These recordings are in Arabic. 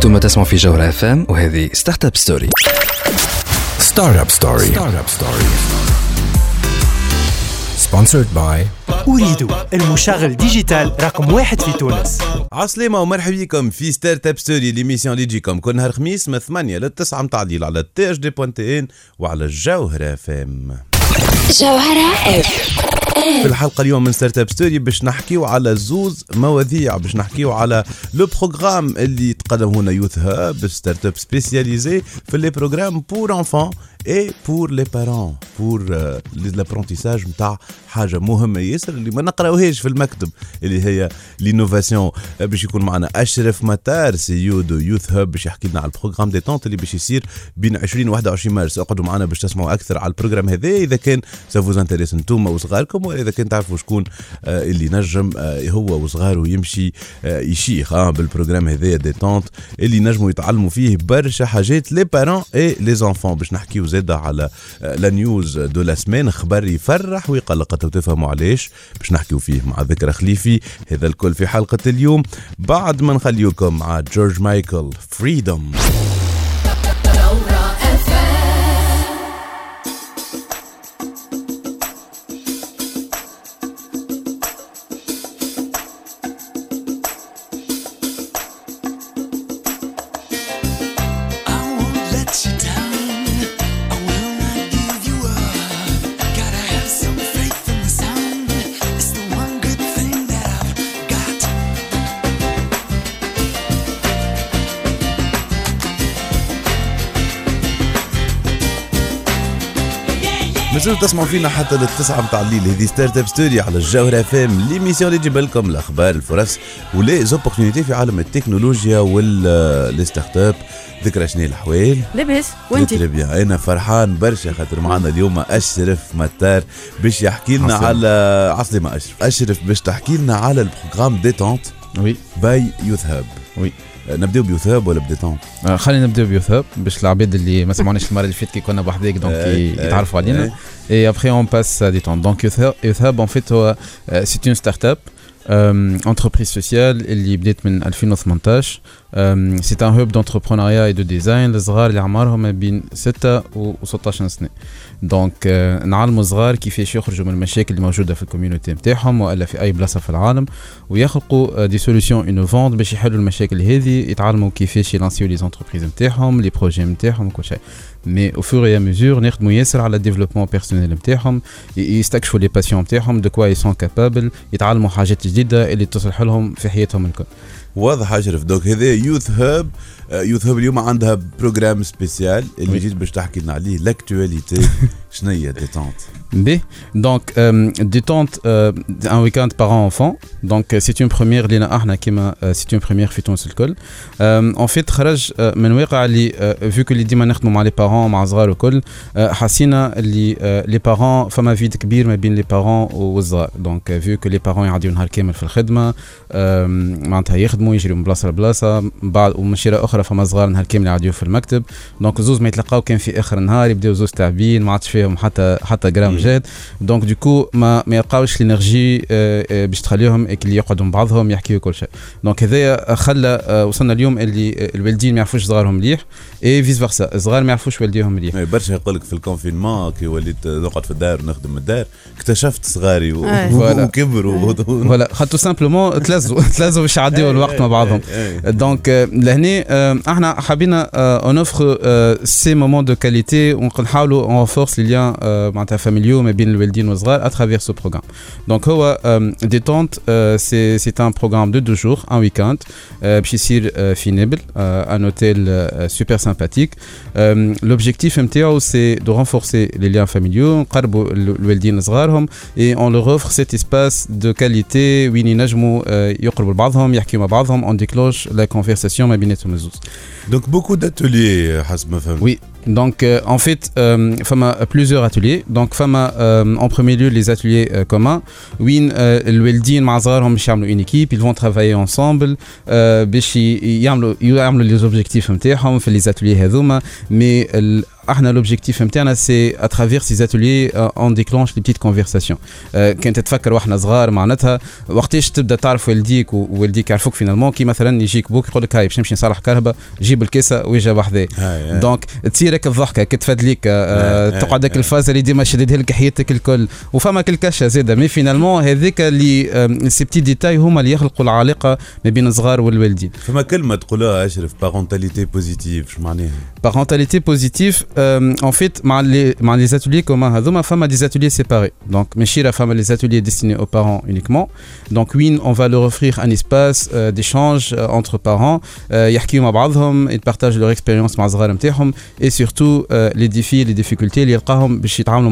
أنتم تسمعوا في جوهرة اف ام وهذه Startup Story Startup Story Startup Story sponsored by Ooredoo المشغل digital رقم واحد في تونس. عسلامة ومرحبا بكم في Startup Story l'émission اللي تجيكم كل نهار خميس من 8 ل 9 متاع الليل على THD point tn وعلى الجوهرة اف ام جوهرة اف في الحلقة اليوم من Startup Story باش نحكيو على زوز مواضيع باش نحكيو على le programme اللي تقدم هنا YouthHub startup spécialisée في les programmes pour enfants et pour les parents pour l'apprentissage نتاع حاجة مهمة. ياسر اللي ما نقراوهاش في المكتب اللي هي l'innovation باش يكون معنا أشرف متار CEO de YouthHub باش يحكي لنا على ال programme Détente اللي باش يصير بين 20 و 21 مارس. اقعدوا معنا باش تسمعوا أكثر على ال programme هذا. إذا كان ça vous intéresse أنتم وصغاركم ولا اذا كان تعرفوا شكون آه، اللي نجم آه، هو وصغاره يمشي آه، يشيخ بال programme هذايا Détente اللي نجموا يتعلموا فيه برشا حاجات les parents et les enfants باش نحكيو زاده على la news de la semaine خبر يفرح ويقلق. تفهموا علاش باش نحكيو فيه مع ذكرى خليفي. هذا الكل في حلقة اليوم. بعد ما نخليوكم مع جورج مايكل Freedom تسمعوا فينا حتى للتسعة متاع الليل. هذه Startup Story على الجوهرة اف ام l'émission اللي تجيب لكم الأخبار الفرص و les opportunités في عالم التكنولوجيا و les startups ذكرى شنو الأحوال؟ لاباس. وانت أنا فرحان برشا خاطر معنا اليوم أشرف متار باش يحكي لنا. على عسلامة أشرف. أشرف باش تحكي لنا على ال programme Détente oui by YouthHub oui. نبداو ب YouthHub ولا ب Détente آه، خلينا نبداو ب YouthHub باش العباد اللي ما سمعوناش المرة اللي فاتت كي كنا بوحديك donc ي- أي، يتعرفوا علينا أي. Et après, on passe à Détente. Donc, YouthHub, en fait, هو- euh, entreprise sociale, اللي بدات من 2018. Euh, c'est un hub d'entrepreneuriat et de design للصغار اللي عمرهم ما بين 6 و 16 سنة. donc نعلموا الصغار كيفاش يخرجوا من المشاكل اللي موجودة في ال community نتاعهم والا في أي بلاصة في العالم ويخلقوا des solutions innovantes باش يحلوا المشاكل هذه يتعلموا كيفاش يلانسيو les entreprises نتاعهم les projets نتاعهم وكل شيء. mais au fur et à mesure نخدموا ياسر على ال développement personnel نتاعهم يستكشفوا les passions نتاعهم de quoi ils sont capables يتعلموا حاجات جديده اللي تصلح لهم في حياتهم الكل واضح اشرف donc. هذا YouthHub YouthHub اليوم عندها programme spécial اللي. جيت باش تحكي لنا عليه l'actualité شنو هي Détente by. Donc, euh, Détente, euh, un week-end parents-enfants. Donc, euh, c'est une première, لينا احنا كيما, euh, c'est une première في تونس الكل. Euh, en fait, خرج euh, من واقع اللي euh, vu que اللي ديما نخدموا مع les parents مع صغار الكل euh, حسينا اللي uh, les parents فما vide كبير ما بين les parents والصغار. Donc, euh, vu que les parents يعديو نهار كامل في الخدمه euh, معناتها يخدموا يجريوا من بلاصه لبلاصه بعد ومن شيره أخرى فما صغار نهار كامل يعديو في المكتب. donc زوز ما يتلقاو كان في اخر النهار يبداو زوز تعبين ما عادش فيهم حتى حتى gramme جهد donc du coup ما ما يلقاوش l'énergie آه، آه، باش تخليهم اللي يقعدوا مع بعضهم يحكيوا كل شيء. donc هذايا خلى آه، وصلنا اليوم اللي الوالدين ما يعرفوش صغارهم مليح et vice versa الصغار ما يعرفوش والديهم مليح. إيه، برشا يقول لك في ال confinement كي وليت نقعد في الدار ونخدم من الدار اكتشفت صغاري. وكبروا. voilà خاطر simplement تلزوا تلزوا باش يعديوا الوقت مع بعضهم. donc لهنا إحنا حبينا on offre ces moments de qualité ونحاولوا on renforce les liens معناتها familiaux ما بين الوالدين والصغار à travers ce programme donc هو Détente c'est c'est un programme de deux jours un week-end باش يصير آه، في نابل un hôtel super sympathique l'objectif نتاعو c'est de renforcer les liens familiaux نقربوا ال- الوالدين لصغارهم et on leur offre cet espace de qualité وين ينجموا آه، يقربوا لبعضهم يحكيوا مع بعضهم on déclenche la conversation ما بيناتهم الزوز donc beaucoup d'ateliers حسب ما فهمت Oui. Donc, euh, en fait, euh, a plusieurs ateliers. Donc, فما, euh, en premier lieu, les ateliers euh, communs. وين, euh, الوالدين, مع الصغار, une équipe. Ils vont travailler ensemble. Ils les objectifs, les ateliers, mais إحنا l'objectif نتاعنا c'est à travers ces ateliers on déclenche les petites conversations كنت تتفكر وإحنا صغار معناتها وقتاش تبدا تعرف والديك ووالديك يعرفوك finalement كي مثلا يجيك بوك يقول لك هاي باش نمشي نصلح كهرباء جيب الكيسه ويجا بحذاه. donc تصير هيك الضحكه كي تفدليك آه، تقعد هيك. الفازه اللي ديما شددها لك حياتك الكل وفما كل كشه زاده mais finalement هذيك اللي ces petits détails هما اللي يخلقوا العلاقه ما بين الصغار والوالدين فما كلمه تقولها اشرف parentalité positive شو معناها parentalité positive Euh, en fait, dans les, ateliers كما فما des ateliers séparés. Donc, Meshir, فما des ateliers destinés aux parents uniquement. Donc, oui, on va leur offrir un espace euh, d'échange euh, entre parents. Ils partagent leur expérience et surtout les défis, les difficultés, les qu'ils rencontrent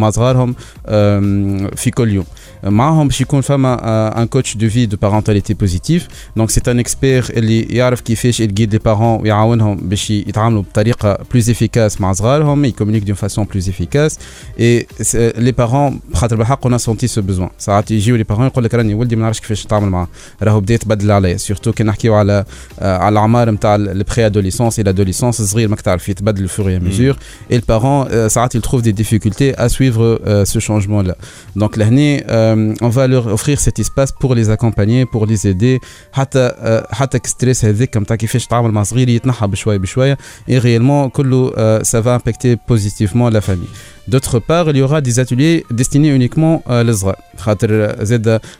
dans مع صغارهم euh, في كل يوم معهم باش يكون فما un coach de vie de parentalité positive donc c'est un expert اللي يعرف كيفاش ي guide les parents ويعاونهم باش يتعاملوا بطريقه plus efficace مع صغارهم ي communique d'une façon plus efficace et les parents بخاطر بالحق on sentait ce besoin ساعات يجيو les parents يقول لك راني ولدي ما نعرفش كيفاش نتعامل معاه. راهو بدا يتبدل عليا surtout كي نحكيو على آه، على الاعمار نتاع ال préadolescence et l'adolescence صغير ماك تعرف يتبدل fur et à mesure et ال parents ساعات il trouve des difficultés à suivre euh, ce changement là donc l'année euh, on va leur offrir cet espace pour les accompagner pour les aider حتى euh, حتى ستريس هذيك نتاع كيفاش تتعامل مع صغير يتنحى بشويه بشويه et réellement كله euh, ça va impacter positivement la famille D'autre part, il y aura des ateliers destinés uniquement للصغار.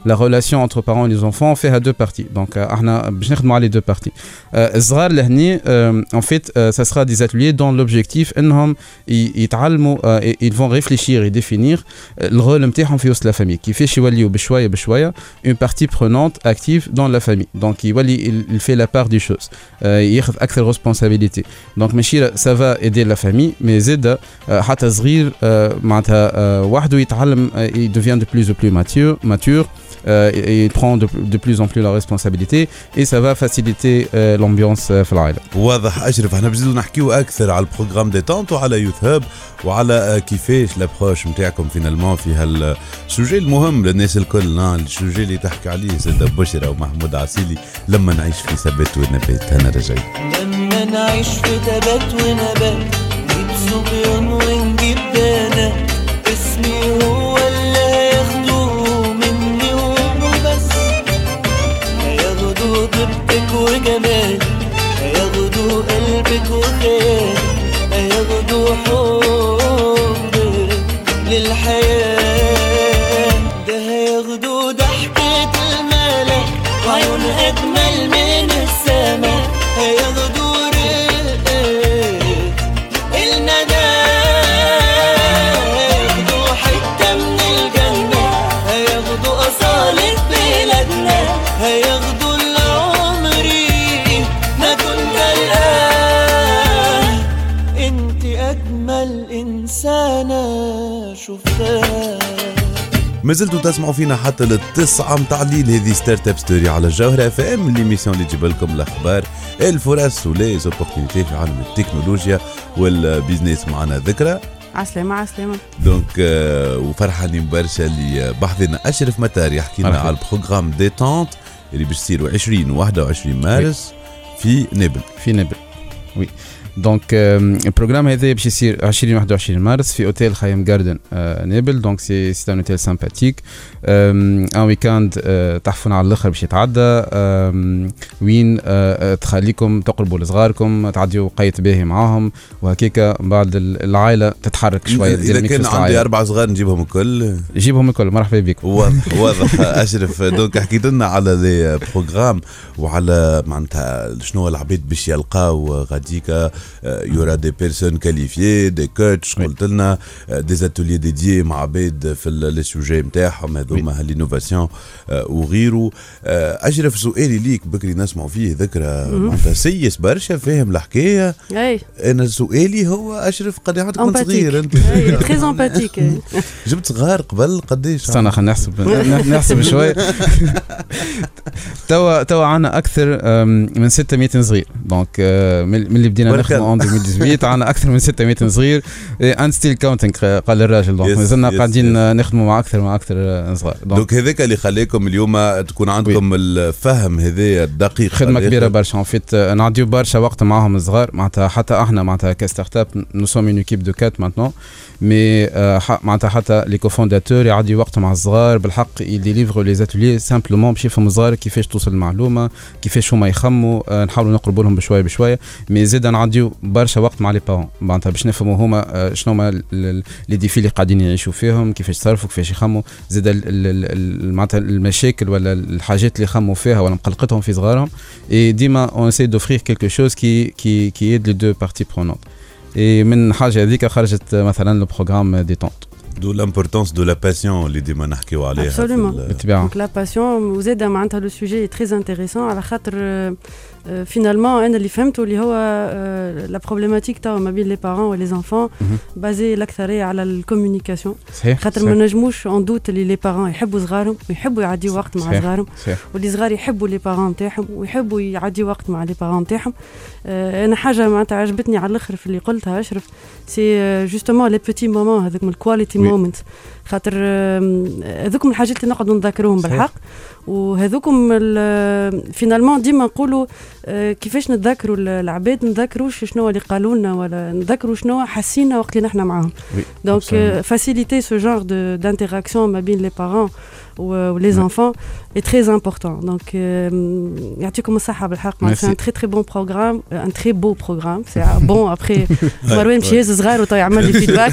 La relation entre parents et enfants fait à deux parties. Donc, euh, on les deux parties. Euh, L'Azra, euh, en fait, ça sera des ateliers dont l'objectif, ils vont réfléchir et définir le rôle de la famille, qui fait une partie prenante active dans la famille. Donc, il fait la part des choses. Il a accès responsabilité. Donc, ça va aider la famille, mais Zeda, Hatazrir, صغير معناتها وحده يتعلم il devient de plus en plus mature mature et il prend de, de plus en plus la responsabilité et ça va faciliter l'ambiance في العائله واضح اشرف إحنا بنزيدو نحكيو أكثر على ال programme détente وعلى Youth Hub وعلى كيفاش l'approche نتاعكم finalement في هال sujet المهم للناس الكل ال sujet اللي تحكي عليه سيدة بشرى ومحمود عسيلي لما نعيش في ثبات ونبات أنا رجعي لما نعيش في تبات ونبات نجيب صبيان بنات اسمي هو اللي هياخدوه مني وبس هياخدوا طيبتك وجمالك ما زلتوا تسمعوا فينا حتى للتسعة متاع الليل. هذه Startup Story على الجوهرة أف إم l'émission اللي تجيب لكم الأخبار الفرص و les opportunités في عالم التكنولوجيا وال business معنا. ذكرى؟ عسلامة عسلامة. donc آه، وفرحانين برشا اللي بحثنا أشرف متار يحكي لنا مرحبا. على ال programme détente اللي باش يصيروا 20 و 21 مارس في نابل في نابل oui donc ال programme هذا باش يصير 20 21 مارس في hôtel Khayam Garden نابل donc c'est c'est un hôtel sympathique un weekend تحفون على الآخر باش يتعدى. آم، وين آه، آه، تخليكم تقربوا لصغاركم تعديوا وقيت باهي معاهم. وهكاك من بعد ال- العائلة تتحرك شوية إذا كان عندي. أربع صغار نجيبهم الكل. جيبهم الكل مرحبا بك. واضح واضح. أشرف donc حكيت لنا على les programmes وعلى معناتها شنو العباد باش يلقاو غاديكا y aura des personnes qualifiées des coachs oui. قلت لنا des ateliers dédiés مع عباد في les sujets نتاعهم هذوما هال innovation وغيره. آه، اشرف سؤالي ليك بكري نسمعوا فيه ذكرى. معناتها سيس برشا فاهم الحكاية. أي. أنا سؤالي هو أشرف كنت empathique صغير أنت. très empathique جبت صغار قبل قديش؟ استنى خلينا نحسب نحسب شوي. توا توا عندنا أكثر من 600 صغير. donc أه، من من اللي بدينا بركة sommes en 2018 عندنا أكثر من 600 صغير. and still counting قال الراجل. donc مازلنا قاعدين نخدموا مع أكثر مع أكثر صغار. donc هذاك اللي خلاكم اليوم تكون عندكم الفهم هذايا الدقيق خدمة. كبيرة برشا. en fait نعديو برشا وقت معاهم الصغار. معناتها حتى أحنا معناتها ك startup nous sommes une équipe de quatre maintenant mais آه، معناتها حتى les cofondateurs يعدي وقت مع الصغار. بالحق ي délivrer و les ateliers simplement باش يفهموا الصغار كيفاش توصل المعلومة؟ كيفاش هما يخموا؟ آه، نحاولوا نقربوا لهم بشوية بشوية. mais زيد نعديو برشا وقت مع les parents معناتها باش نفهموا هما آه، شنو هما ال- ال- les défis اللي قاعدين يعيشوا فيهم كيفاش يتصرفوا كيفاش يخموا. زيد ال- ال- ال- ال- معناتها المشاكل ولا الحاجات اللي يخموا فيها ولا مقلقتهم في صغارهم. Et ديما on essaie d'offrir quelque chose qui qui qui aide les deux parties prenantes. Et من حاجة هذيك خرجت مثلا le programme détente de l'importance de la passion اللي ديما نحكيو عليها في Absolument. ال- بالطبيعه Donc la passion وزاد معناتها le sujet très intéressant على خاطر finalement أنا اللي فهمته اللي هو la problématique تاع ما بين les parents و les enfants basée الاكثريه على ال communication صحيح خاطر ما نجموش en doute اللي les parents يحبوا صغارهم ويحبوا يعديوا وقت مع. صغارهم واللي صغار يحبوا les parents نتاعهم ويحبوا يعديوا وقت مع les parents نتاعهم أنا حاجة معناتها عجبتني على الآخر في اللي قلتها اشرف c'est justement les petits moments هذوك ال qualité Oui. خاطر آم، هذوك من الحاجات اللي نقعدوا نذكروهم. بالحق وهذوكم finalement ديما نقولوا آه، كيفاش نتذكروا العباد نذكروش شنو اللي قالوا لنا ولا نذكروا شنو حسينا وقت اللي نحن معاهم donc ce genre de- d'interaction ما بين ou les Ouais. enfants est très important. Donc euh, يعطيكم الصحة بالحق Merci. c'est un très très bon programme un très beau programme. C'est un bon après مروان مشي يهز صغار وطا يعمل لي feedback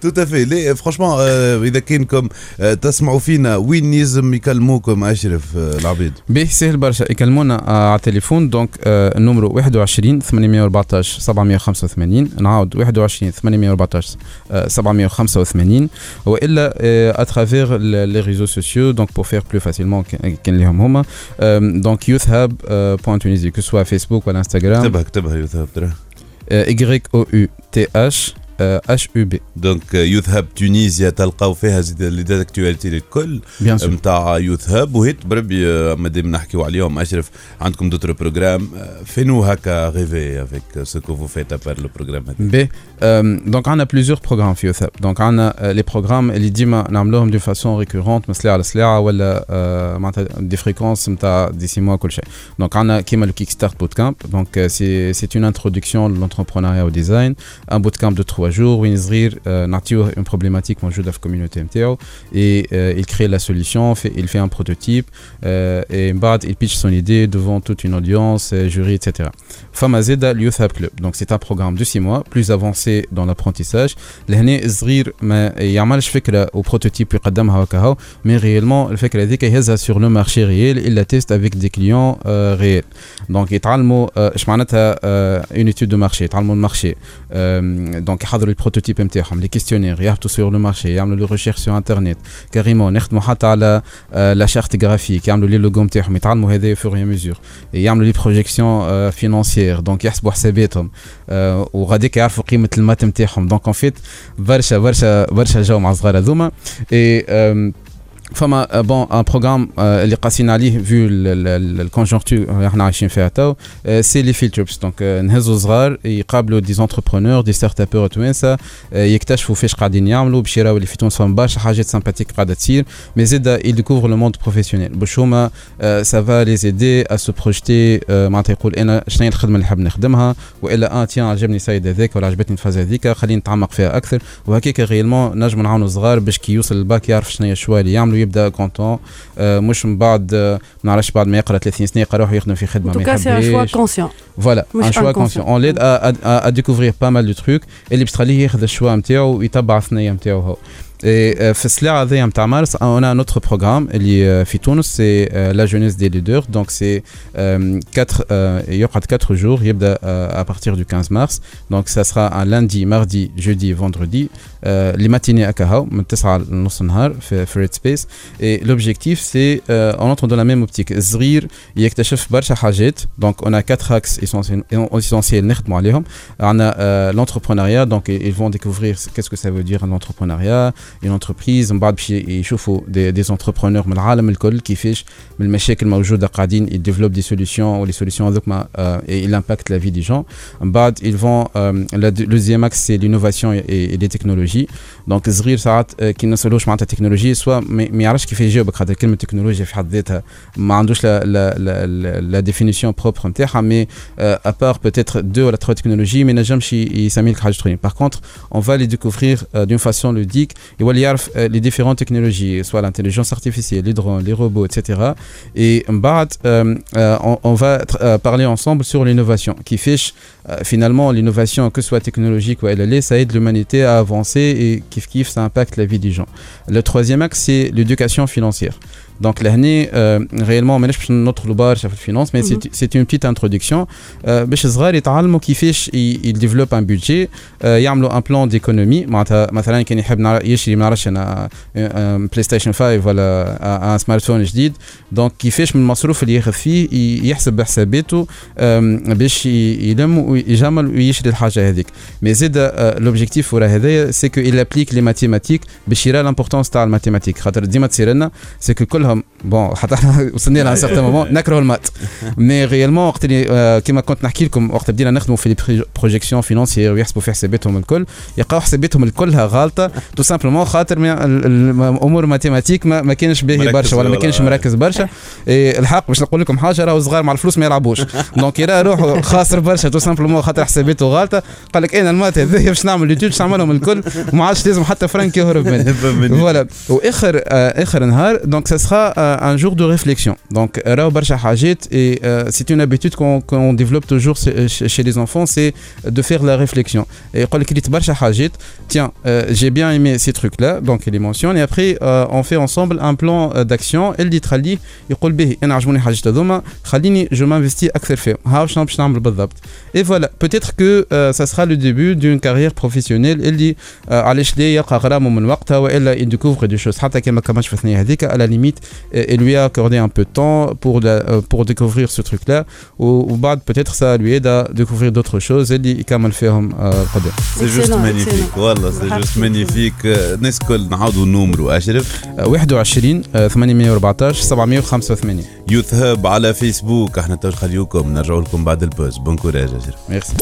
tout à fait ليه franchement آه، اذا كانكم آه، تسمعوا فينا وين يلزم يكلموكم اشرف آه، العبيد به سهل برشا يكلمونا آه، على التليفون donc آه، النمرو 21 814 785 نعاود 21 814 آه، 785 والا à travers les réseaux sociaux donc pour faire plus facilement كان ليهم هما donc Youth Hub point Tunisie que ce soit فيسبوك ولا انستغرام Euh, HUB. Donc, Youth Hub Tunisie, tu as vu les actualités actualité l'école. Bien sûr. Tu Youth Hub. Fais-nous rêver avec euh, ce que vous faites à part le programme. Euh, donc, on a plusieurs programmes, Youth Hub. Donc, on a les programmes, les façon récurrente, mais à la des fréquences, mois. Donc, on a le Kickstart Bootcamp. Donc, c'est une introduction l'entrepreneuriat au design. Un bootcamp de 3 bonjour, Winzrir, euh, nature une problématique, bonjour de la communauté MTL. Et euh, il crée la solution, il fait un prototype, euh, et il pitch son idée devant toute une audience, euh, jury, etc. Femme Azeda, Youth Club. Donc c'est un programme de 6 mois, plus avancé dans l'apprentissage. L'année Zrir, il y a mal, je fais que là, au prototype, il y a mais réellement, le fait que la DKS a sur le marché réel, il la teste avec des clients réels. Donc il y a une étude de marché, il y a un marché. Donc, يحضروا ال prototype نتاعهم les questionnaires يهبطوا sur le marché يعملوا les recherches sur internet carrément يخدموا حتى على la charte graphique يعملوا les logos نتاعهم يتعلموا هذا fur et à mesure يعملوا les projections financières donc يحسبوا حساباتهم آه، وغاديك يعرفوا قيمه ال maths نتاعهم donc on fait برشا برشا برشا jeux مع الصغار هذوما اي آم، فما bon un programme اللي قاسين عليه vu ال conjoncture اللي إحنا عايشين فيها تو c'est les field trips donc نهزوا صغار يقابلوا des entrepreneurs des startupeurs توانسه آه، يكتشفوا فاش قاعدين يعملوا باش يراو اللي في تونس فما برشا حاجات sympathiques قاعدة تصير. mais زيد ي découvre le monde professionnel باش هما ça va les aider à se projeter معناتها يقول أنا شنو هي الخدمة اللي نحب نخدمها؟ وإلا آه tiens عجبني سيد هذاك ولا عجبتني الفاز هذيك خليني نتعمق فيها أكثر. وهكاك réellement نجموا نعاونوا الصغار باش كي يوصل الباك يعرف شنو هي ال choix اللي يعملوا يبدا content آه مش من بعد آه ما نعرفش بعد ما يقرا 30 سنه يقرا يروح يخدم في خدمه En tout ما cas, c'est un choix يحبهاش conscient. فوالا مش ان شوا inconscient. كونسيون اون ليد ا ديكوفرير با مال دو تروك اللي باش تخليه ياخذ الشوا نتاعو ويتبع الثنيه نتاعو هو Et, euh, في السلاعه هذيا نتاع مارس on a un autre programme اللي آه، في تونس سي لا جونيس دي ليدر دونك سي 4 يقعد 4 jours يبدا آه، à partir du 15 mars donc ça sera un lundi mardi jeudi vendredi euh, les matinées à Kahao من 9 لنص النهار في في ريد سبيس et l'objectif c'est euh, on entre dans la même optique الصغير يكتشف برشا حاجات donc on a quatre axes essentiels essentiels نخدموا عليهم on a euh, l'entrepreneuriat donc ils vont découvrir qu'est-ce que ça veut dire l'entrepreneuriat اون انتربريز من بعد باش يشوفوا دي, دي انتربرونور من العالم الكل كيفاش من المشاكل الموجوده قاعدين يديفلوب دي سوليسيون ولي سوليسيون هذوك il impacte la vie des gens. من بعد ils vont euh, le deuxième axe c'est l'innovation et, et les technologies. Donc صغير ساعات آه، كي نسالوش معناتها تكنولوجيا soit ما ما يعرفش كيف يجاوبك خاطر كلمه تكنولوجيا في حد ذاتها ما عندوش la la la la, la définition propre نتاعها mais à part peut-être deux ولا trois technologies ما ينجمش ي- يسمي لك حاجة اخرين par contre on va les découvrir euh, d'une façon Euh, les différentes technologies, soit l'intelligence artificielle, les drones, les robots, etc. Et euh, euh, on va parler ensemble sur l'innovation, qui fiche finalement l'innovation, que ce soit technologique ou elle ça aide l'humanité à avancer et kiff kiff, ça impacte la vie des gens. Le troisième axe, c'est l'éducation financière. Donc l'année euh, réellement ماناش باش ندخلوا برشا في الفينانس mais c'est c'est une petite introduction. Euh, باش صغار يتعلموا كيفاش ي- يديفلوب ان بودجي آه، يعملوا ان بلان ديكونومي معناتها مثلا كان يحب نعرف- يشري ما نعرفش أنا بلاي ستيشن 5 ولا ان سمارت فون جديد donc كيفاش من المصروف اللي ياخذ فيه ي- يحسب بحساباته آم، باش ي- يلم ويجمل ويشري الحاجة هذيك mais زيد l'objectif ورا هذايا c'est que il applique les mathématiques. باش يرى l'importance تاع ال mathématiques خاطر ديما تصير لنا c'est que كلهم bon حتى إحنا وصلنا لها certain moment نكره ال maths. mais réellement وقت اللي كيما كنت نحكي لكم وقت بدينا نخدموا في les projections financières ويحسبوا في حساباتهم الكل. يلقاو حساباتهم الكلها غالطة. tout simplement خاطر الأمور mathématiques ما, ما كانش باهي برشا ولا ما كانش مركز برشا. إيه الحق باش نقول لكم حاجة راهو صغار مع الفلوس ما يلعبوش. donc يرى روحه خاسر برشا tout simplement خاطر حساباته غالطة. قال لك أنا ال maths هذايا باش نعمل l'étude باش نعملهم الكل. وما عادش لازم حتى فرانك يهرب مني. voilà وآخر آه، آخر نهار donc ça sera un jour de réflexion donc راهو برشا حاجات et c'est une habitude qu'on qu'on développe toujours chez chez les enfants c'est de faire la réflexion يقول لك ريت برشا حاجات tiens euh, j'ai bien aimé ces trucs là donc il les mentionne et après euh, on fait ensemble un plan euh, d'action اللي تخليه يقول به أنا عجبوني حاجات هذوما خليني je m'investis أكثر فيهم ها شنو باش نعمل بالضبط et voilà peut-être que euh, ça sera le début d'une carrière professionnelle اللي آه، علاش لا يلقى غرامه من وقتها والا ي découvre des choses حتى كما كماش في الثانية هذيك à la limite et lui a accordé un peu de temps pour la, euh, pour découvrir ce truc là وبعد peut-être ça lui aide à découvrir d'autres choses. اللي يكمل فيهم آه، قدام c'est juste Excellent, magnifique excellent. والله c'est juste magnifique الناس الكل نعاودوا النومرو اشرف آه، 21 آه، 814 785 Youth Hub على فيسبوك إحنا تو خليوكم. نرجعوا لكم بعد ال pause. bon courage اشرف merci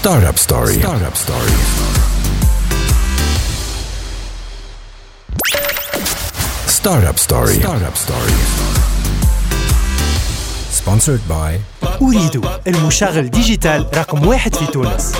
Startup Story. Startup Story. Startup Story. Sponsored by أريد المشغل ديجيتال رقم واحد في تونس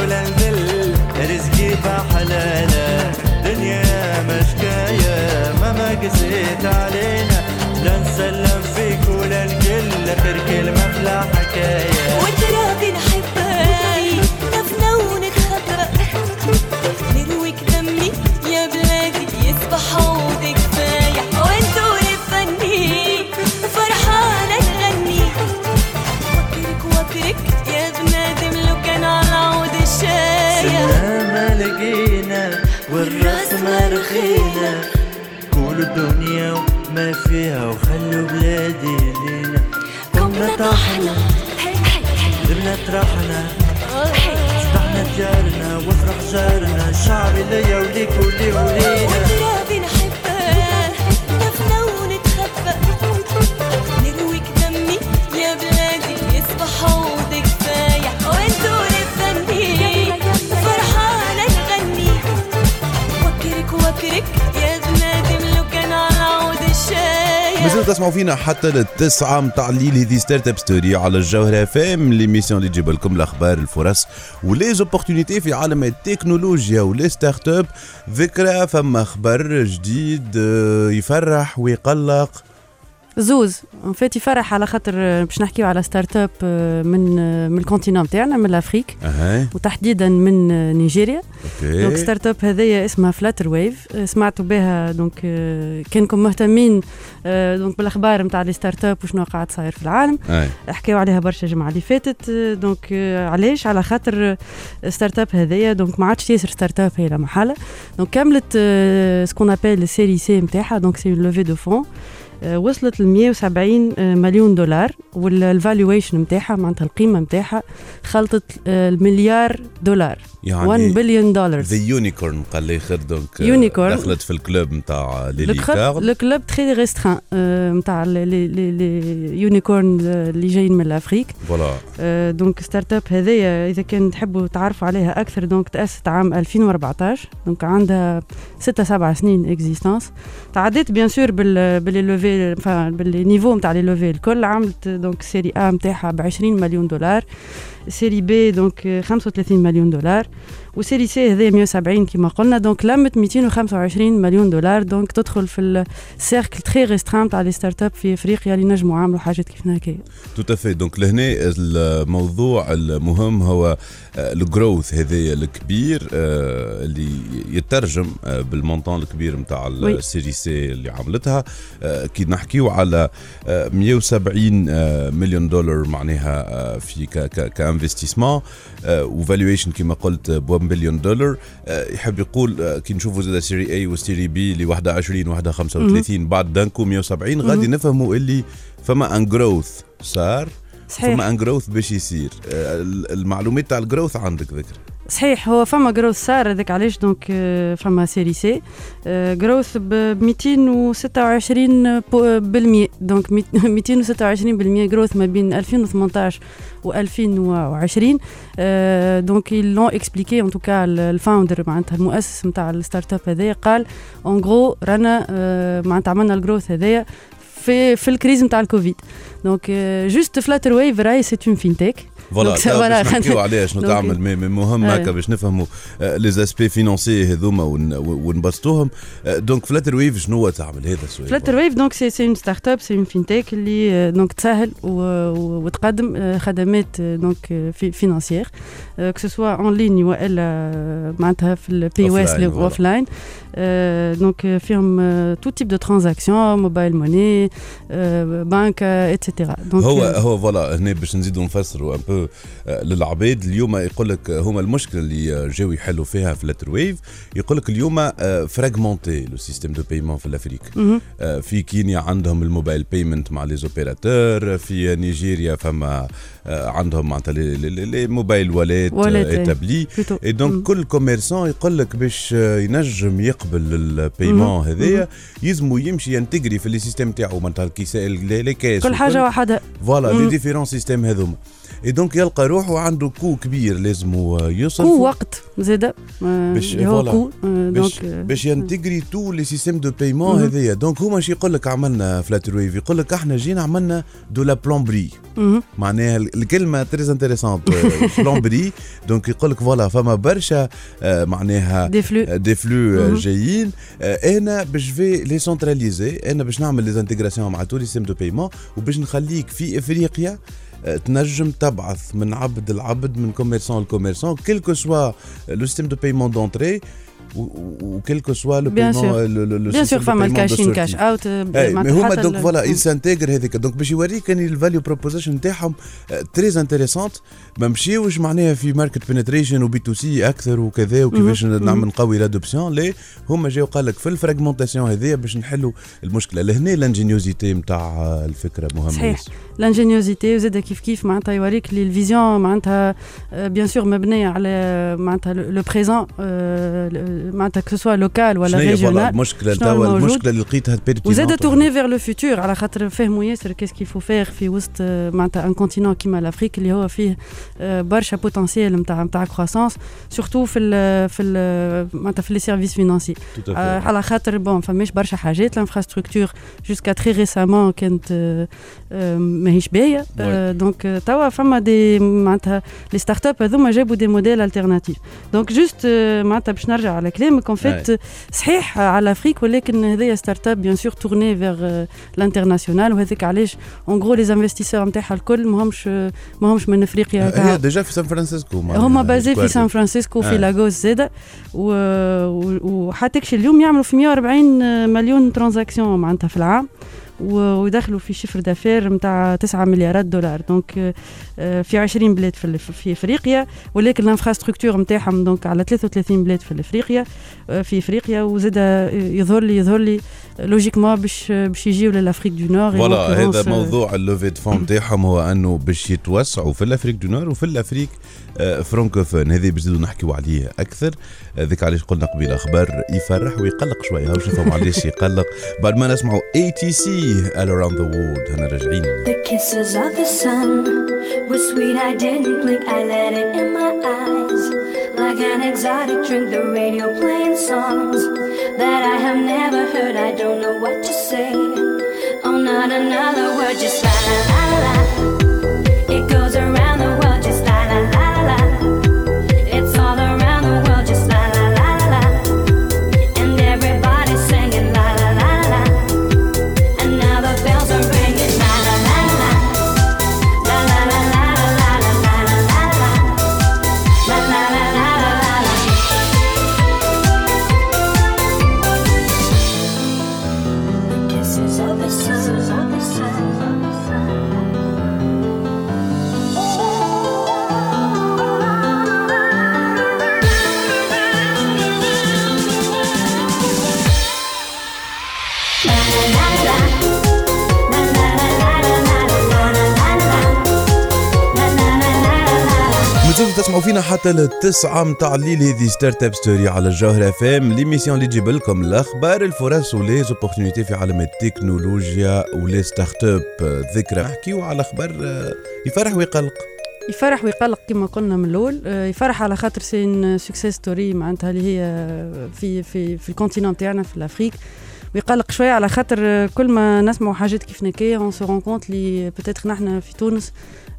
ولا نذل رزقي بحلالة دنيا مشكاية ما قسيت علينا. لا نسلم فيك ولا نقل اخر كلمة بلا حكاية فيها وخلوا بلادي لينا. كنا طاحنا. بنات راحنا فتحنا ديارنا وافرح جارنا الشعب ليا وليك ولي ولينا. مازلتوا تسمعوا فينا حتى للتسعة متاع الليل. هذه Startup Story على الجوهرة اف ام l'émission اللي تجيب لكم الأخبار الفرص و les opportunités في عالم التكنولوجيا و les startups ذكرى فما خبر جديد آه، يفرح ويقلق. زوز en fait يفرح على خاطر آه، باش نحكيو على startup آه، من آه، من ال continent تاعنا من l'Afrique وتحديدا من نيجيريا. donc okay start up هذيا اسمها Flutterwave سمعتوا بها donc كانكم مهتمين donc بالأخبار نتاع les startups وشنو قاعد صاير في العالم. أي. حكاو عليها برشا الجمعه اللي فاتت donc علاش؟ على خاطر startup هذيا donc ما عادش ياسر startup هي لا محاله donc كملت ce qu'on appelle ال série C نتاعها donc ses levées de fonds وصلت ل 170 آه، مليون دولار وال valuation نتاعها معناتها القيمة نتاعها خلطت آه، المليار دولار. 1 يعني بليون دولار ذا unicorn قال لي خير donc Unicorn. دخلت في ال club نتاع les licornes le club très restreint نتاع les les unicorns اللي جايين من l'Afrique voilà آه، donc startup هذيا إذا كان تحبوا تعرفوا عليها أكثر donc تاسست عام 2014 donc عندها 6 7 سنين existence تعديت bien sûr بال بال les levées enfin بال niveau نتاع les levées الكل عملت donc série A نتاعها ب 20 مليون دولار. série B donc آه، 35 مليون دولار و série C هذايا 170 كما قلنا. donc لمت 225 مليون دولار. donc تدخل في ال cercle très restreint تاع les startups في أفريقيا اللي نجموا يعملوا حاجات كيف هكايا tout à fait donc لهنا الموضوع المهم هو ال growth هذايا الكبير آه، اللي يترجم آه، بال montant الكبير نتاع. ال série C اللي عملتها. آه، كي نحكيو على آه، 170 آه، مليون دولار معناها آه، في l'investissement. و valuation كما قلت ب 1 بليون دولار. آه، يحب يقول آه، كي نشوفوا زاد série A و série B اللي واحدة 20 واحدة 35 بعد donc 170 غادي نفهموا اللي فما un growth صار صحيح. فما un growth باش يصير. آه، ال- المعلومات تاع ال growth عندك ذكر. صحيح هو فما growth صار هذاك علاش؟ donc آه، فما série C growth ب 226 بو- بالمية. donc ميت- 226 بالمية growth ما بين 2018 و 2020 آه، donc l'ont expliqué en tout cas ال founder معناتها المؤسس نتاع ال startup هذايا قال en gros رانا آه، معناتها عملنا ال growth هذايا في في ال crise نتاع الكوفيد. donc juste Flutterwave راهي c'est une fintech voilà باش نحكيو عليها شنو تعمل. mais مهم آه. هكا باش نفهموا les aspects financiers هذوما ون- ونبسطوهم. آه، donc Flutterwave شنو هو تعمل؟ هذا السؤال. Flutter wave donc c'est c'est une startup c'est une fintech اللي آه، donc تسهل و- و- وتقدم آه، خدمات آه، donc آه، في financières que ce soit en ligne والا آه، معناتها في ال POS. offline donc آه، فيهم tout type de transactions mobile money banque et cetera هو هو voilà هنا باش نزيدوا نفسروا un peu للعباد اليوم يقول لك هما المشكلة اللي آه، جاوا يحلوا فيها Flutterwave يقول لك اليوم fragmenté le système de paiement في l'Afrique. آه، في كينيا عندهم ال mobile payment مع les opérateurs في نيجيريا فما آه، عندهم معناتها les- mobile wallet. établi plutôt et donc كل commerçant يقول لك باش آه، ينجم يقبل ال paiement. هذايا يلزموا يمشي ينتجري في les systèmes تاعو معناتها ال caisse les caisses كل حاجة وحدها voilà. les différents systèmes هذوما et donc يلقى روحه عنده coût كبير لازم يصرف coût وقت زاده آه، باش- هو آه، باش آه، باش ينتجري tous les systèmes de paiement. هذايا. donc هما شي يقول لك عملنا Flutterwave يقول لك إحنا جينا عملنا de la plomberie. معناها الكلمة très intéressante plomberie donc يقول لك voilà فما برشا آه، معناها des flux des flux مهم. جايين. آه، أنا باش في les centraliser أنا باش نعمل l'intégration مع tous les systèmes de paiement وباش نخليك في افريقيا آه، تنجم تبعث من عبد العبد من كوميرسون لكوميرسون كيلكو سوا لو سيستم دو بايمون دونتري وكيلكو سوا لو Bien sûr. بيان سور فما الكاشين كاش اوت مي هما دونك فوالا يسانتيغر هذيك دونك باش يوريك ان الفاليو بروبوزيشن تاعهم تريز انتريسونت ما مشيوش معناها في ماركت بنتريشن وبي تو سي أكثر وكذا وكيفاش. نعمل نقوي لادوبسيون لا هما جاو قال لك في الفراغمونتاسيون هذيا باش نحلوا المشكلة لهنا الانجينيوزيتي نتاع الفكرة مهمه صحيح. ياسر. لانجينيوزيتي وزاد كيف كيف معناتها يوريك لي الفيزيون معناتها بيان سور مبنية على معناتها لو بريزون معناتها كو سوا لوكال ولا شنو هي فوالا ريجيونال المشكلة شنو توا الموجود؟ المشكلة اللي لقيتها وزاد pertinente. تورني فيغ لو فيتور على خاطر فهموا ياسر كيس كيفو فيغ في وسط آه، معناتها ان كونتينون كيما لافريك اللي هو فيه آه، برشا بوتنسيال نتاع نتاع كرواسونس سورتو في ال في ال معناتها في لي سيرفيس فينانسي Tout à fait. آه، على خاطر بون فماش برشا حاجات الانفراستركتور jusqu'à très récemment كانت آه، آه، ماهيش باهية آه، donc آه، توا فما des معناتها les startups هذوما جابوا des modèles alternatifs donc juste آه، معناتها باش نرجع على كلامك. en fait صحيح على Afrique ولكن هذايا startup bien sûr tournée vers l'international وهذاك علاش en gros les investisseurs نتاعها الكل ماهمش ماهمش من أفريقيا. هي كا- déjà في سان فرانسيسكو معناها هما basés في ال quarter. سان فرانسيسكو في آه. لاغوس زاده و- و- وحتى كش اليوم يعملوا في 140 مليون transactions معناتها في العام. و- ويدخلوا في chiffre d'affaires نتاع 9 مليارات دولار. donc آه، في 20 بلاد في في إفريقيا ولكن l'infrastructure نتاعهم donc على 33 بلاد في إفريقيا آه، في إفريقيا وزاد يظهر لي يظهر لي logiquement باش باش يجيو ل l'Afrique du Nord voilà هذا موضوع la levée de fonds تاعهم هو أنه باش يتوسعوا في l'Afrique du Nord وفي l'Afrique فرانكوفون هذه باش نحكيوا عليه أكثر. هذيك علاش قلنا قبيله أخبار يفرح ويقلق شوية شوفوا علاش يقلق بعد ما نسمعوا اي تي سي all around the world هنا راجعين The kisses of the sun were sweet. I didn't blink. I let it in my eyes. Like an exotic drink, the radio playing songs that I have never heard. I don't know what to say. Oh, not another word, just la la la la تسمعوا فينا حتى للتسعة متاع الليل هذه Startup Story على الجوهرة اف ام l'émission اللي تجيب لكم الأخبار الفرص و les opportunités في عالم التكنولوجيا و les startups ذكرى. نحكيو على أخبار آه، يفرح ويقلق. يفرح ويقلق كما قلنا من الأول آه، يفرح على خاطر c'est une success story معناتها اللي هي في في في ال continent تاعنا في l'Afrique ويقلق شوية على خاطر آه، كل ما نسمعوا حاجات كيف هكايا on se rend compte اللي peut-être نحن في تونس آه،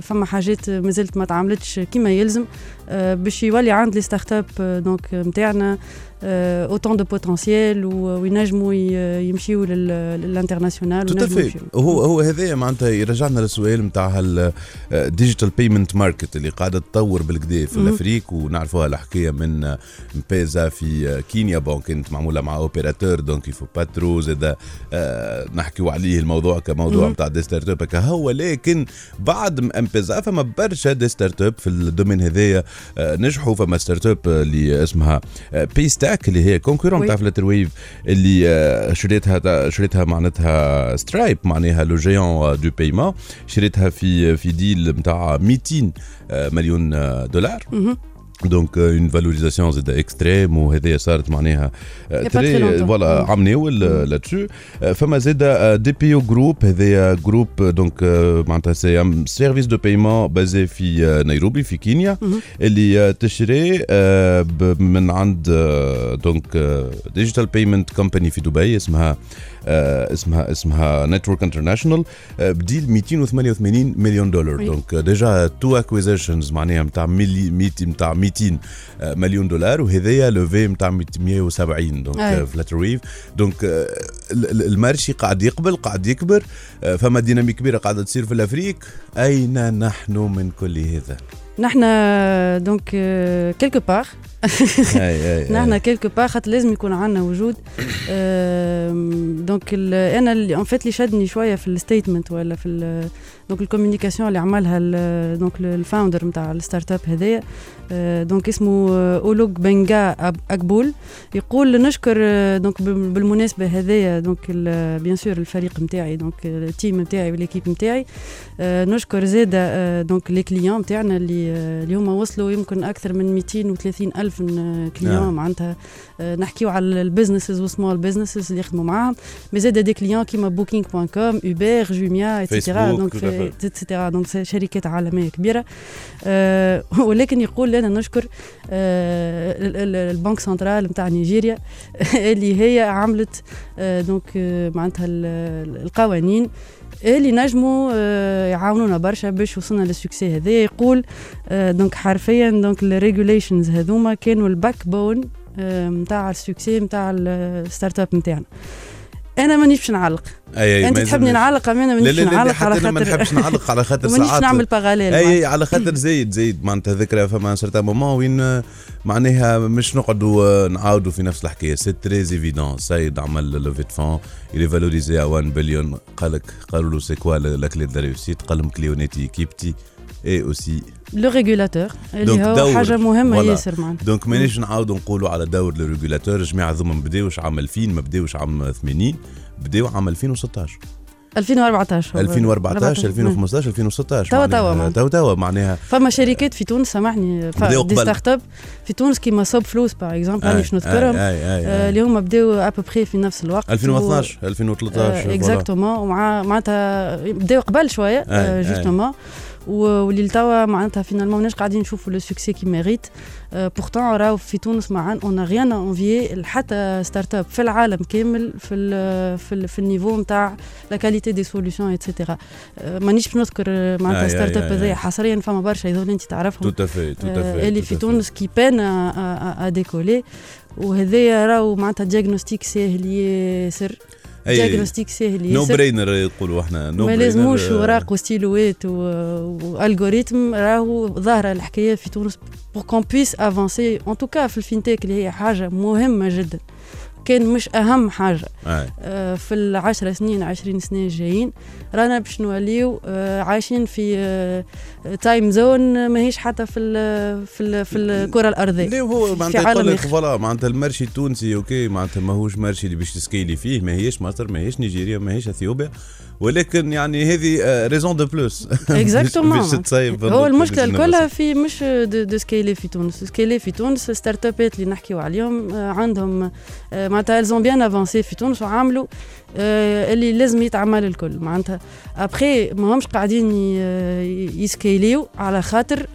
فما حاجات مازالت ما تعاملتش كما يلزم آه، باش يولي عند les startups آه، donc نتاعنا autant de potentiel وينجموا ي- يمشيو لل- ل l'international يمشيو. هو هو هذايا معناتها يرجعنا للسؤال نتاع ال digital payment market اللي قاعدة تطور بالكدا في. l'Afrique ونعرفوها الحكاية من آه، M-Pesa في آه، كينيا bon كانت معمولة مع opérateur donc il faut pas trop زاد آه، نحكيو عليه الموضوع كموضوع. نتاع des startups هو لكن بعد M-Pesa فما برشا des startups في ال domaine هذايا آه، نجحوا فما startup اللي اسمها Paystack اللي هي concurrent. تاع Flutterwave اللي آه، شريتها شريتها معناتها Stripe معناها le géant de paiement شريتها في في deal نتاع 200 آه، مليون آه، دولار. donc une valorisation زاد extrême وهذه صارت معناها pas très longtemps. voilà مم. عام ناول لاتسو فما زاد DPO Group هذايا groupe donc معناتها c'est service de paiement basé في آه، نيروبي في كينيا مهم. اللي آه، تشري آه، ب- من عند آه، donc digital payment company في دبي اسمها آه، اسمها اسمها Network International ب deal 288 مليون دولار. donc déjà two acquisitions معناها نتاع ملي ميتي نتاع 200 آه، مليون دولار وهذايا levée نتاع 170 donc. Flutterwave donc آه، ال- ال- ال marché قاعد يقبل قاعد يكبر آه، فما dynamique كبيرة قاعدة تصير في l'Afrique أين نحن من كل هذا؟ نحن donc quelque part أي- أي- أي. نحن quelque part خاطر لازم يكون عندنا وجود donc ال- أنا اللي en fait اللي شدني شوية في ال statement ولا في donc ال communication اللي عملها donc ال founder نتاع ال startup هذايا donc اسمه Olugbenga Agboola يقول نشكر donc بال- بالمناسبه هذايا donc bien sûr الفريق نتاعي donc ال team نتاعي و l'équipe نتاعي نشكر زاده donc les clients نتاعنا اللي اللي هما وصلوا يمكن أكثر من 230 الف clients. معناتها نحكيو على ال businesses و small businesses اللي يخدموا معاهم mais زاد des clients كيما Booking point com Uber Jumia et cetera donc et cetera donc شركات عالميه كبيره آه، ولكن يقول لنا نشكر آه، ال- ال banque centrale نتاع نيجيريا اللي هي عملت آه، donc آه، معناتها ال- القوانين اللي نجموا آه، يعاونونا برشا باش وصلنا لل succès هذا. يقول آه، donc حرفيا donc ال regulations هذوما كانوا ال backbone نتاع ال succès نتاع ال startup نتاعنا أنا مانيش باش نعلق. أي أنت تحبني. نعلق أنا مانيش نعلق على أنا ما خاطر نحبش نعلق على خاطر مانيش ساعات. نعمل parallèle أي على خاطر زايد زايد معناتها ذكرى فما certains moments وين معناها مش نقعدوا نعاودوا في نفس الحكاية. c'est très évident سيد عمل levée de fonds valorisé à 1 بليون قال لك قالوا له c'est quoi la clé de réussite قال لهم كليونيتي كيبتي et aussi le régulateur اللي donc هو دور. حاجة مهمه. ياسر معناتها donc مانيش نعاودوا نقولوا على دور le régulateur الجماعه ذوما ما بداوش عام 2000 ما بداوش عام 80 بداو عام 2016 2014 هو. 2014 2015 2016 توا توا. توا توا معناها فما شركات في تونس سامحني des. startups في تونس كيما Sobflous par exemple راني باش نذكرهم آه،. اللي هما بداو ابوبخي في نفس الوقت 2012 2013 exactement ومع معناتها بداو قبل شوية. justement واللي لتوا معناتها finalement ماناش قاعدين نشوفوا le succès qu'ils méritent pourtant راهو في تونس معا ont rien à envier حتى startup في العالم كامل في ال في, ال في ال niveau نتاع la qualité des solutions et cetera مانيش باش نذكر معناتها startup هذايا. حصريا فما برشا هذول أنت تعرفهم tout à آه، fait اللي في. تونس qui peinent à décoller وهذايا راهو معناتها diagnostic ساهل ياسر. diagnostic ساهل no-brainer يقولوا إحنا نو ما لازموش اوراق وستيلوات و- و algorithme راهو ظاهرة الحكاية في تونس pour qu'on puisse avancer en tout cas في ال fintech اللي هي حاجة مهمة جدا. كان مش أهم حاجة. آه، في العشر سنين عشرين سنة الجايين رانا باش نوليو آه، عايشين في time zone ماهيش حتى في ال في ال في الكرة الأرضية. لا هو معناتها يقول لك. voilà معناتها ال marché التونسي أوكي معناتها ماهوش marché اللي باش تسكيلي فيه ما هيش مصر ما هيش نيجيريا ما هيش أثيوبيا ولكن يعني هذه raison de plus exactement باش تصيب هو المشكلة الكلها في مش دو, سكيلي في تونس. سكيلي في تونس startup ات اللي نحكيو عليهم آه، عندهم آه، معناتها ils ont bien avancé في تونس وعاملوا آه، اللي لازم يتعمل الكل. معناتها ابخي ما همش قاعدين ي- يسكيليو على خاطر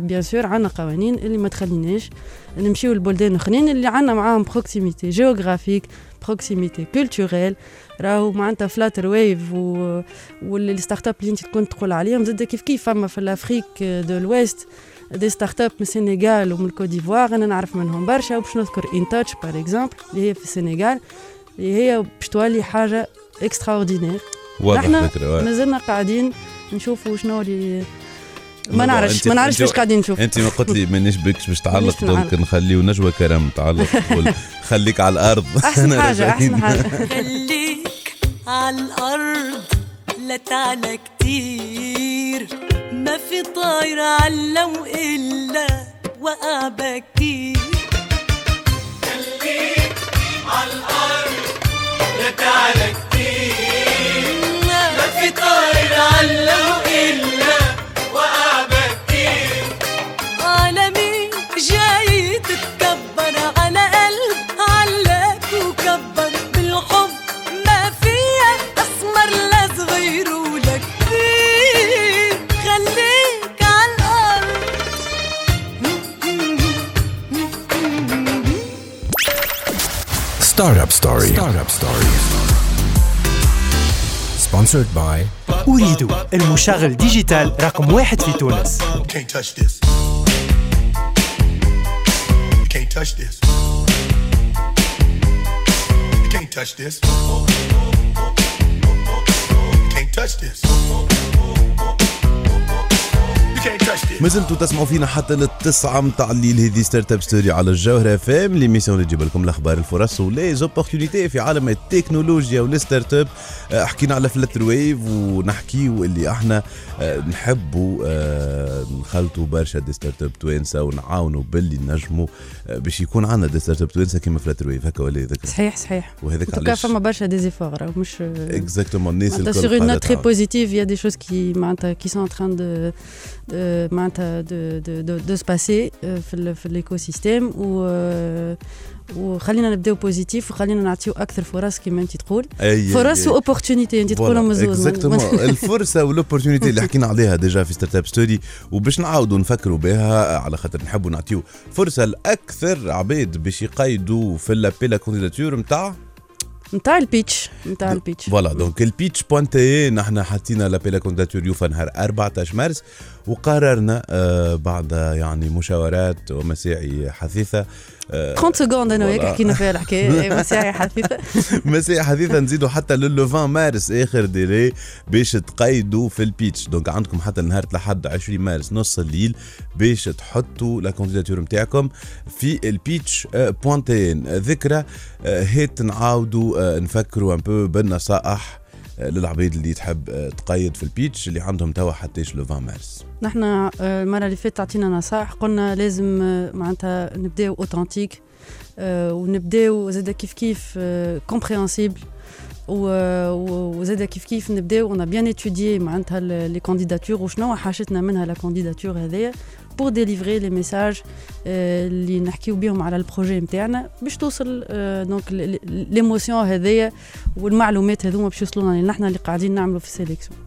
bien sûr عندنا قوانين اللي ما تخليناش نمشيو لبلدان اخرين اللي عندنا معاهم proximité géographique proximité culturelle راهو معناتها Flutterwave و... وال startups اللي انت كنت تقول عليهم زاد كيف كيف فما في l'Afrique de l'Ouest des startups من السنغال ومن الكوت ديفوار أنا نعرف منهم برشا وباش نذكر InTouch par exemple اللي هي في السنغال اللي هي باش تولي حاجة extraordinaire واضح فكره. مازلنا قاعدين نشوفوا شنو اللي ما نعرفش ما نعرفش فاش قاعدين نشوف انت ما قلت لي مانيش بكش باش تعلق donc. نخليو نجوى كرم تعلق تقول خليك على الأرض. أحسن أنا حاجة أحسن راجعين. حاجة. خليك على الأرض لا تعلى كتير. ما في طاير علو إلا وقع بكير Sponsored by Ooredoo المشغل digital رقم واحد في تونس can't touch this. You can't touch this. You can't touch this. You can't touch this. Can't touch this. ما زلتوا تسمعوا فينا حتى للتسعة متاع الليل. هذه Startup Story على الجوهرة FM l'émission اللي تجيب لكم الأخبار الفرص و les opportunités في عالم التكنولوجيا وال startup. آه، حكينا على فلتر ويف ونحكيو اللي إحنا آه، نحبوا آه، نخلطوا برشا des startups توانسة ونعاونوا باللي نجموا باش يكون عندنا des startups توانسة كيما فلتر ويف هكا ولا هذاك؟ صحيح صحيح. وهذاك علاش؟ فما برشا des efforts مش exactement الناس معناتها الكل تعاون. positive, il y a des choses qui, معناتها, qui sont en train de, de, معناتها, de, de, de, de se passer euh, في, في ال écosystème و آه، وخلينا نبداو positif وخلينا نعطيو أكثر فرص كما أنت تقول. فرص و opportunités أنت تقولهم exactement الفرصة وال opportunité اللي حكينا عليها déjà في Startup Story وباش نعاودوا نفكروا بها على خاطر نحبوا نعطيو فرصة لاكثر عباد باش يقيدوا في ال appel à candidatures نتاع نتاع ال pitch نتاع ال pitch. voilà donc ال pitch point tn نحن حطينا l'appel à candidatures يوفا نهار 14 مارس وقررنا آه بعد يعني مشاورات ومساعي حثيثة 30 secondes أنا وياك. حكينا فيها الحكاية. إيه، مساعي حثيثة. مساعي حثيثة نزيدوا حتى لل 20 مارس آخر délai باش تقيدوا في ال pitch. donc عندكم حتى نهار لحد 20 مارس نص الليل باش تحطوا la candidature نتاعكم في ال pitch آه، point tn آه، ذكرى آه، هيت نعاودوا آه، نفكروا un peu بالنصائح آه، للعبيد اللي تحب آه، تقيد في ال pitch اللي عندهم توا حتىش le 20 مارس. نحن آه، المرة اللي فاتت عطينا نصائح قلنا لازم آه، معناتها نبداو authentique ونبداو زاد كيف كيف compréhensible وزاد كيف كيف نبداو. ayant bien étudié معناتها les candidatures وشنو حاجتنا منها la candidature هذايا pour délivrer les messages اللي نحكيو بهم على ال projet نتاعنا باش توصل آه، donc l'émotion هذايا والمعلومات هذوما باش يوصلونا لنا نحن اللي قاعدين نعملوا في ال sélection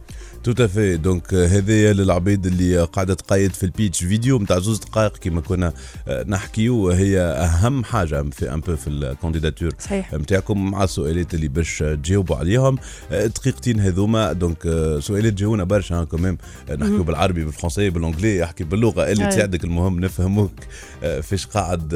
tout à fait donc هذايا للعبيد اللي قاعدة تقيد في ال pitch فيديو نتاع زوز دقائق كما كنا آه، نحكيو. هي أهم حاجة في un peu في ال candidature صحيح. نتاعكم مع السؤالات اللي باش تجاوبوا عليهم. آه، دقيقتين هذوما. donc آه، سؤالات جاونا برشا كمان نحكيو. بالعربي بالفرنسي بالانجلي احكي باللغة اللي. تساعدك المهم نفهموك فيش قاعد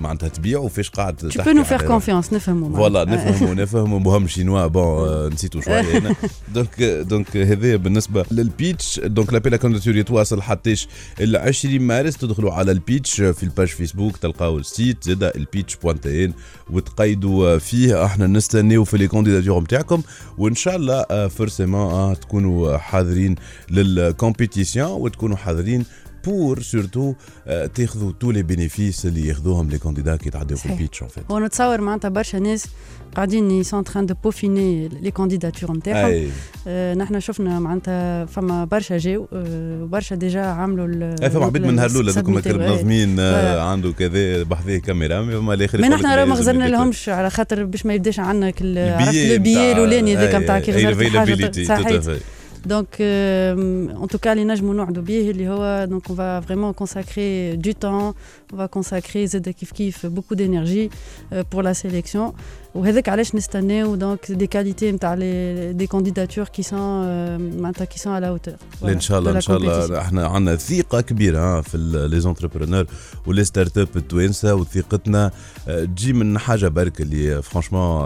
معناتها تبيع وفيش قاعد تحكي nous faire على- confiance نفهموا voilà. نفهموا نفهموا. مهم شينوا bon نسيتو شوية هنا donc donc هذا بالنسبة لل pitch. donc l'appel à candidatures يتواصل حتىش ال 20 مارس تدخلوا على ال pitch في ال page فيسبوك تلقاو ال site زاد ال pitch point tn وتقيدوا فيه. إحنا نستناو في les candidatures نتاعكم وإن شاء الله forcément تكونوا حاضرين لل compétition وتكونوا حاضرين pour surtout تاخذوا تو les bénéfices اللي ياخذوهم les candidats كي يتعداو في صحيح. ال pitch en fait ونتصور معناتها برشا ناس قاعدين يسون تران دو بوفيني لي كانديداتور نتاعهم آه، نحن شفنا معناتها فما برشا جاو برشا ديجا عملوا فما عبيد من نهار الاولى ذوك submitted، إيه. منظمين. عنده كذا بحذيه كاميرا اما الآخر ما نحن راه ما غزرنا لهمش على خاطر باش ما يبداش عندنا كل عرفت البيي الاولاني هذاك نتاع كي غزرت في حاجة availability، صحيت tout à fait. دونك en tout cas اللي نجموا نوعدوا به اللي هو دونك on va vraiment consacrer du temps on va consacrer زاد كيف كيف beaucoup d'énergie euh, pour la sélection وهذاك علاش نستناو donc des qualités نتاع les des candidatures qui sont معناتها qui sont à la hauteur ان شاء الله ان شاء الله إحنا عندنا ثقه كبيره في les entrepreneurs و les startups التوانسه وثقتنا تجي من حاجة برك اللي franchement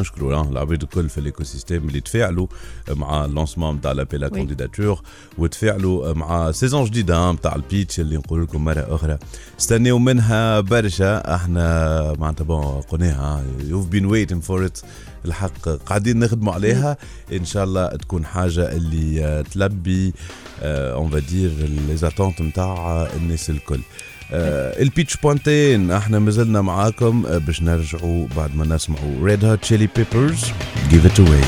نشكروا العباد الكل في ال écosystème اللي تفاعلوا مع ال lancement نتاع l'appel à oui. candidatures وتفاعلوا مع saison جديده نتاع ال pitch اللي نقول لكم مره أخرى استناو منها برشا إحنا معناتها bon قلناها you've been waiting for it الحق قاعدين نخدموا عليها. إن شاء الله تكون حاجة اللي آه، تلبي on va dire les attentes نتاع الناس الكل. آه، ال pitch point tn إحنا مازلنا معاكم آه، باش نرجعوا بعد ما نسمعوا Red Hot Chili Peppers جيف ات اواي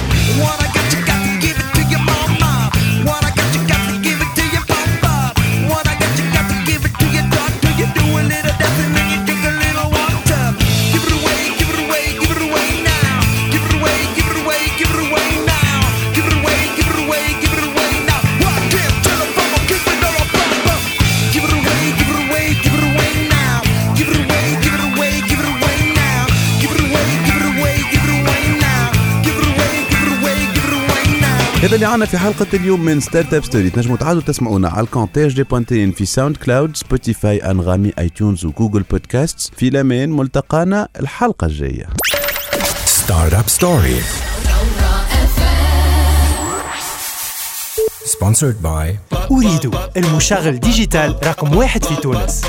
اللي عنا في حلقة اليوم من Startup Story تنجموا تعادوا تسمعونا على الكونتاج دي point tn في SoundCloud Spotify Anghami iTunes و Google Podcast في الامان ملتقانا الحلقة الجاية. Startup Story. Sponsored by Ooredoo المشغل digital رقم واحد في تونس.